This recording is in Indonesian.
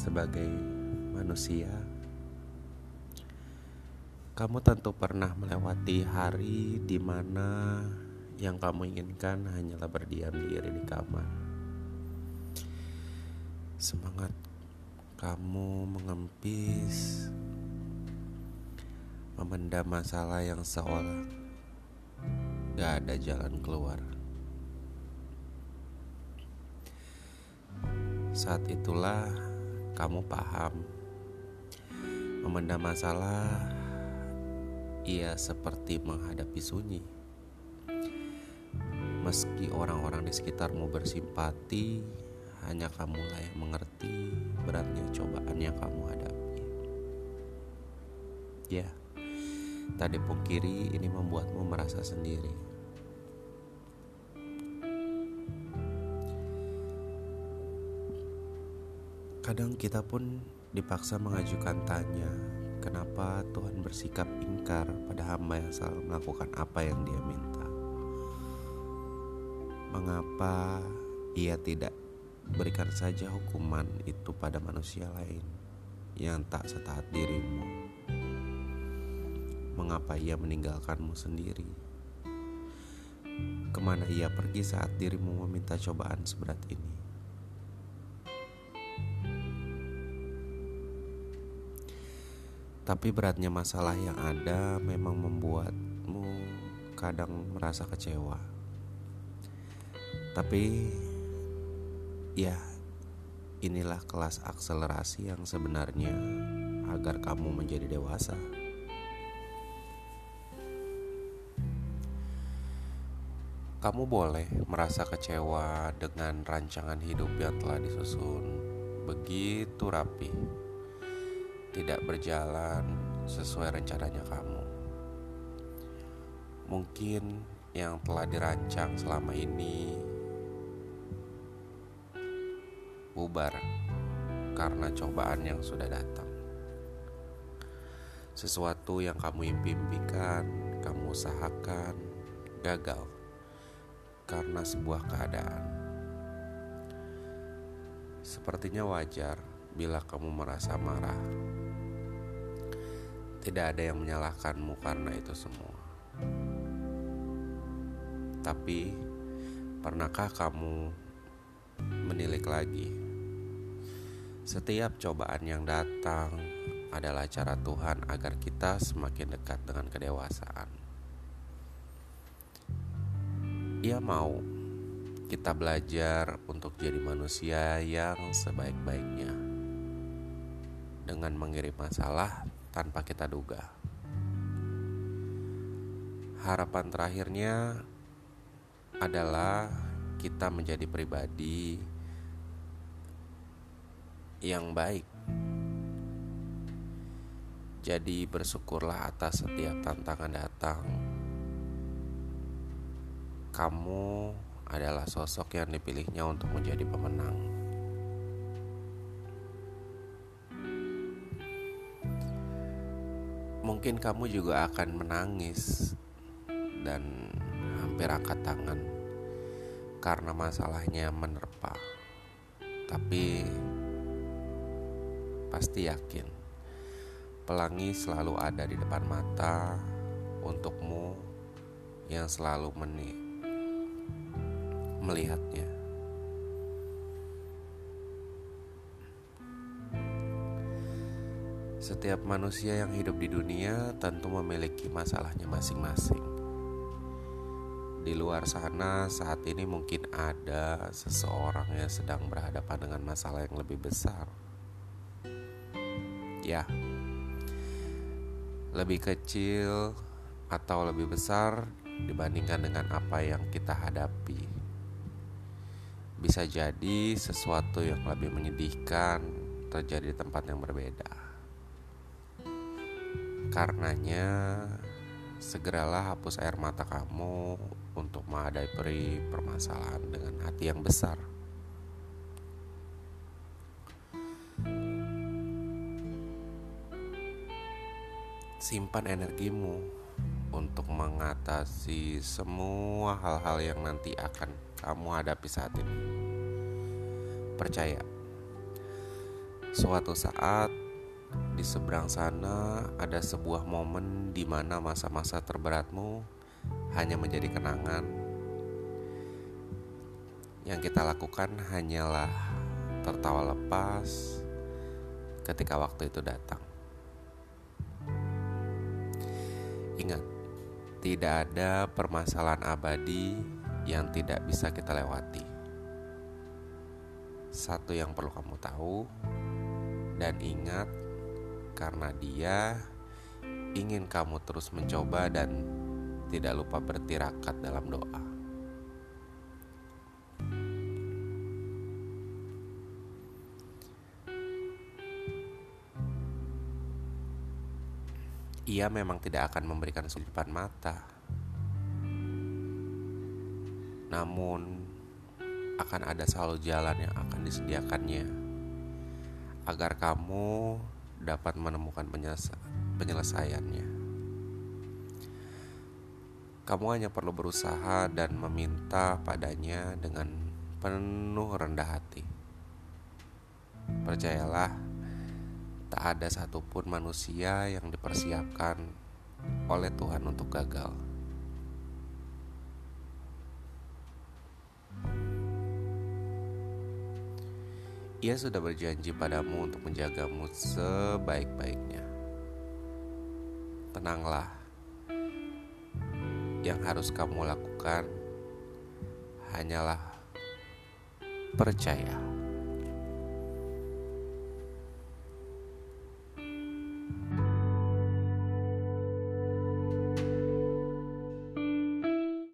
sebagai manusia, kamu tentu pernah melewati hari di mana yang kamu inginkan hanyalah berdiam diri di kamar. Semangat kamu mengempis, memendam masalah yang seolah gak ada jalan keluar. Saat itulah kamu paham memendam masalah ia seperti menghadapi sunyi. Meski orang-orang di sekitarmu bersimpati, hanya kamulah yang mengerti beratnya cobaan yang kamu hadapi. Ya, tadi pungkiri ini membuatmu merasa sendiri. Kadang kita pun dipaksa mengajukan tanya, kenapa Tuhan bersikap ingkar pada hamba yang selalu melakukan apa yang dia minta? Mengapa ia tidak berikan saja hukuman itu pada manusia lain yang tak setaat dirimu? Mengapa ia meninggalkanmu sendiri? Ke mana ia pergi saat dirimu meminta cobaan seberat ini? Tapi beratnya masalah yang ada memang membuatmu kadang merasa kecewa. Tapi ya inilah kelas akselerasi yang sebenarnya agar kamu menjadi dewasa. Kamu boleh merasa kecewa dengan rancangan hidup yang telah disusun begitu rapi tidak berjalan sesuai rencananya kamu. Mungkin yang telah dirancang selama ini bubar karena cobaan yang sudah datang. Sesuatu yang kamu impikan, kamu usahakan, gagal karena sebuah keadaan. Sepertinya wajar bila kamu merasa marah. Tidak ada yang menyalahkanmu karena itu semua. Tapi, pernahkah kamu menilik lagi? Setiap cobaan yang datang adalah cara Tuhan agar kita semakin dekat dengan kedewasaan. Ia mau kita belajar untuk jadi manusia yang sebaik-baiknya dengan mengirim masalah tanpa kita duga. Harapan terakhirnya adalah kita menjadi pribadi yang baik. Jadi, bersyukurlah atas setiap tantangan datang. Kamu adalah sosok yang dipilihnya untuk menjadi pemenang. Mungkin kamu juga akan menangis dan hampir angkat tangan karena masalahnya menerpa. Tapi pasti yakin pelangi selalu ada di depan mata untukmu yang selalu meni melihatnya. Setiap manusia yang hidup di dunia tentu memiliki masalahnya masing-masing. Di luar sana, saat ini mungkin ada seseorang yang sedang berhadapan dengan masalah yang lebih besar. Ya, lebih kecil atau lebih besar dibandingkan dengan apa yang kita hadapi. Bisa jadi sesuatu yang lebih menyedihkan terjadi di tempat yang berbeda. Karenanya, segeralah hapus air mata kamu untuk menghadapi permasalahan dengan hati yang besar. Simpan energimu untuk mengatasi semua hal-hal yang nanti akan kamu hadapi saat ini. Percaya, Suatu saat di seberang sana ada sebuah momen di mana masa-masa terberatmu hanya menjadi kenangan. Yang kita lakukan hanyalah tertawa lepas ketika waktu itu datang. Ingat, tidak ada permasalahan abadi yang tidak bisa kita lewati. Satu yang perlu kamu tahu dan ingat, karena Dia ingin kamu terus mencoba dan tidak lupa bertirakat dalam doa. ia memang tidak akan memberikan sudut mata. Namun, akan ada selalu jalan yang akan disediakannya agar kamu dapat menemukan penyelesaiannya. Kamu hanya perlu berusaha dan meminta padanya dengan penuh rendah hati. Percayalah, tak ada satupun manusia yang dipersiapkan oleh Tuhan untuk gagal. Ia sudah berjanji padamu untuk menjagamu sebaik-baiknya. Tenanglah, yang harus kamu lakukan hanyalah percaya.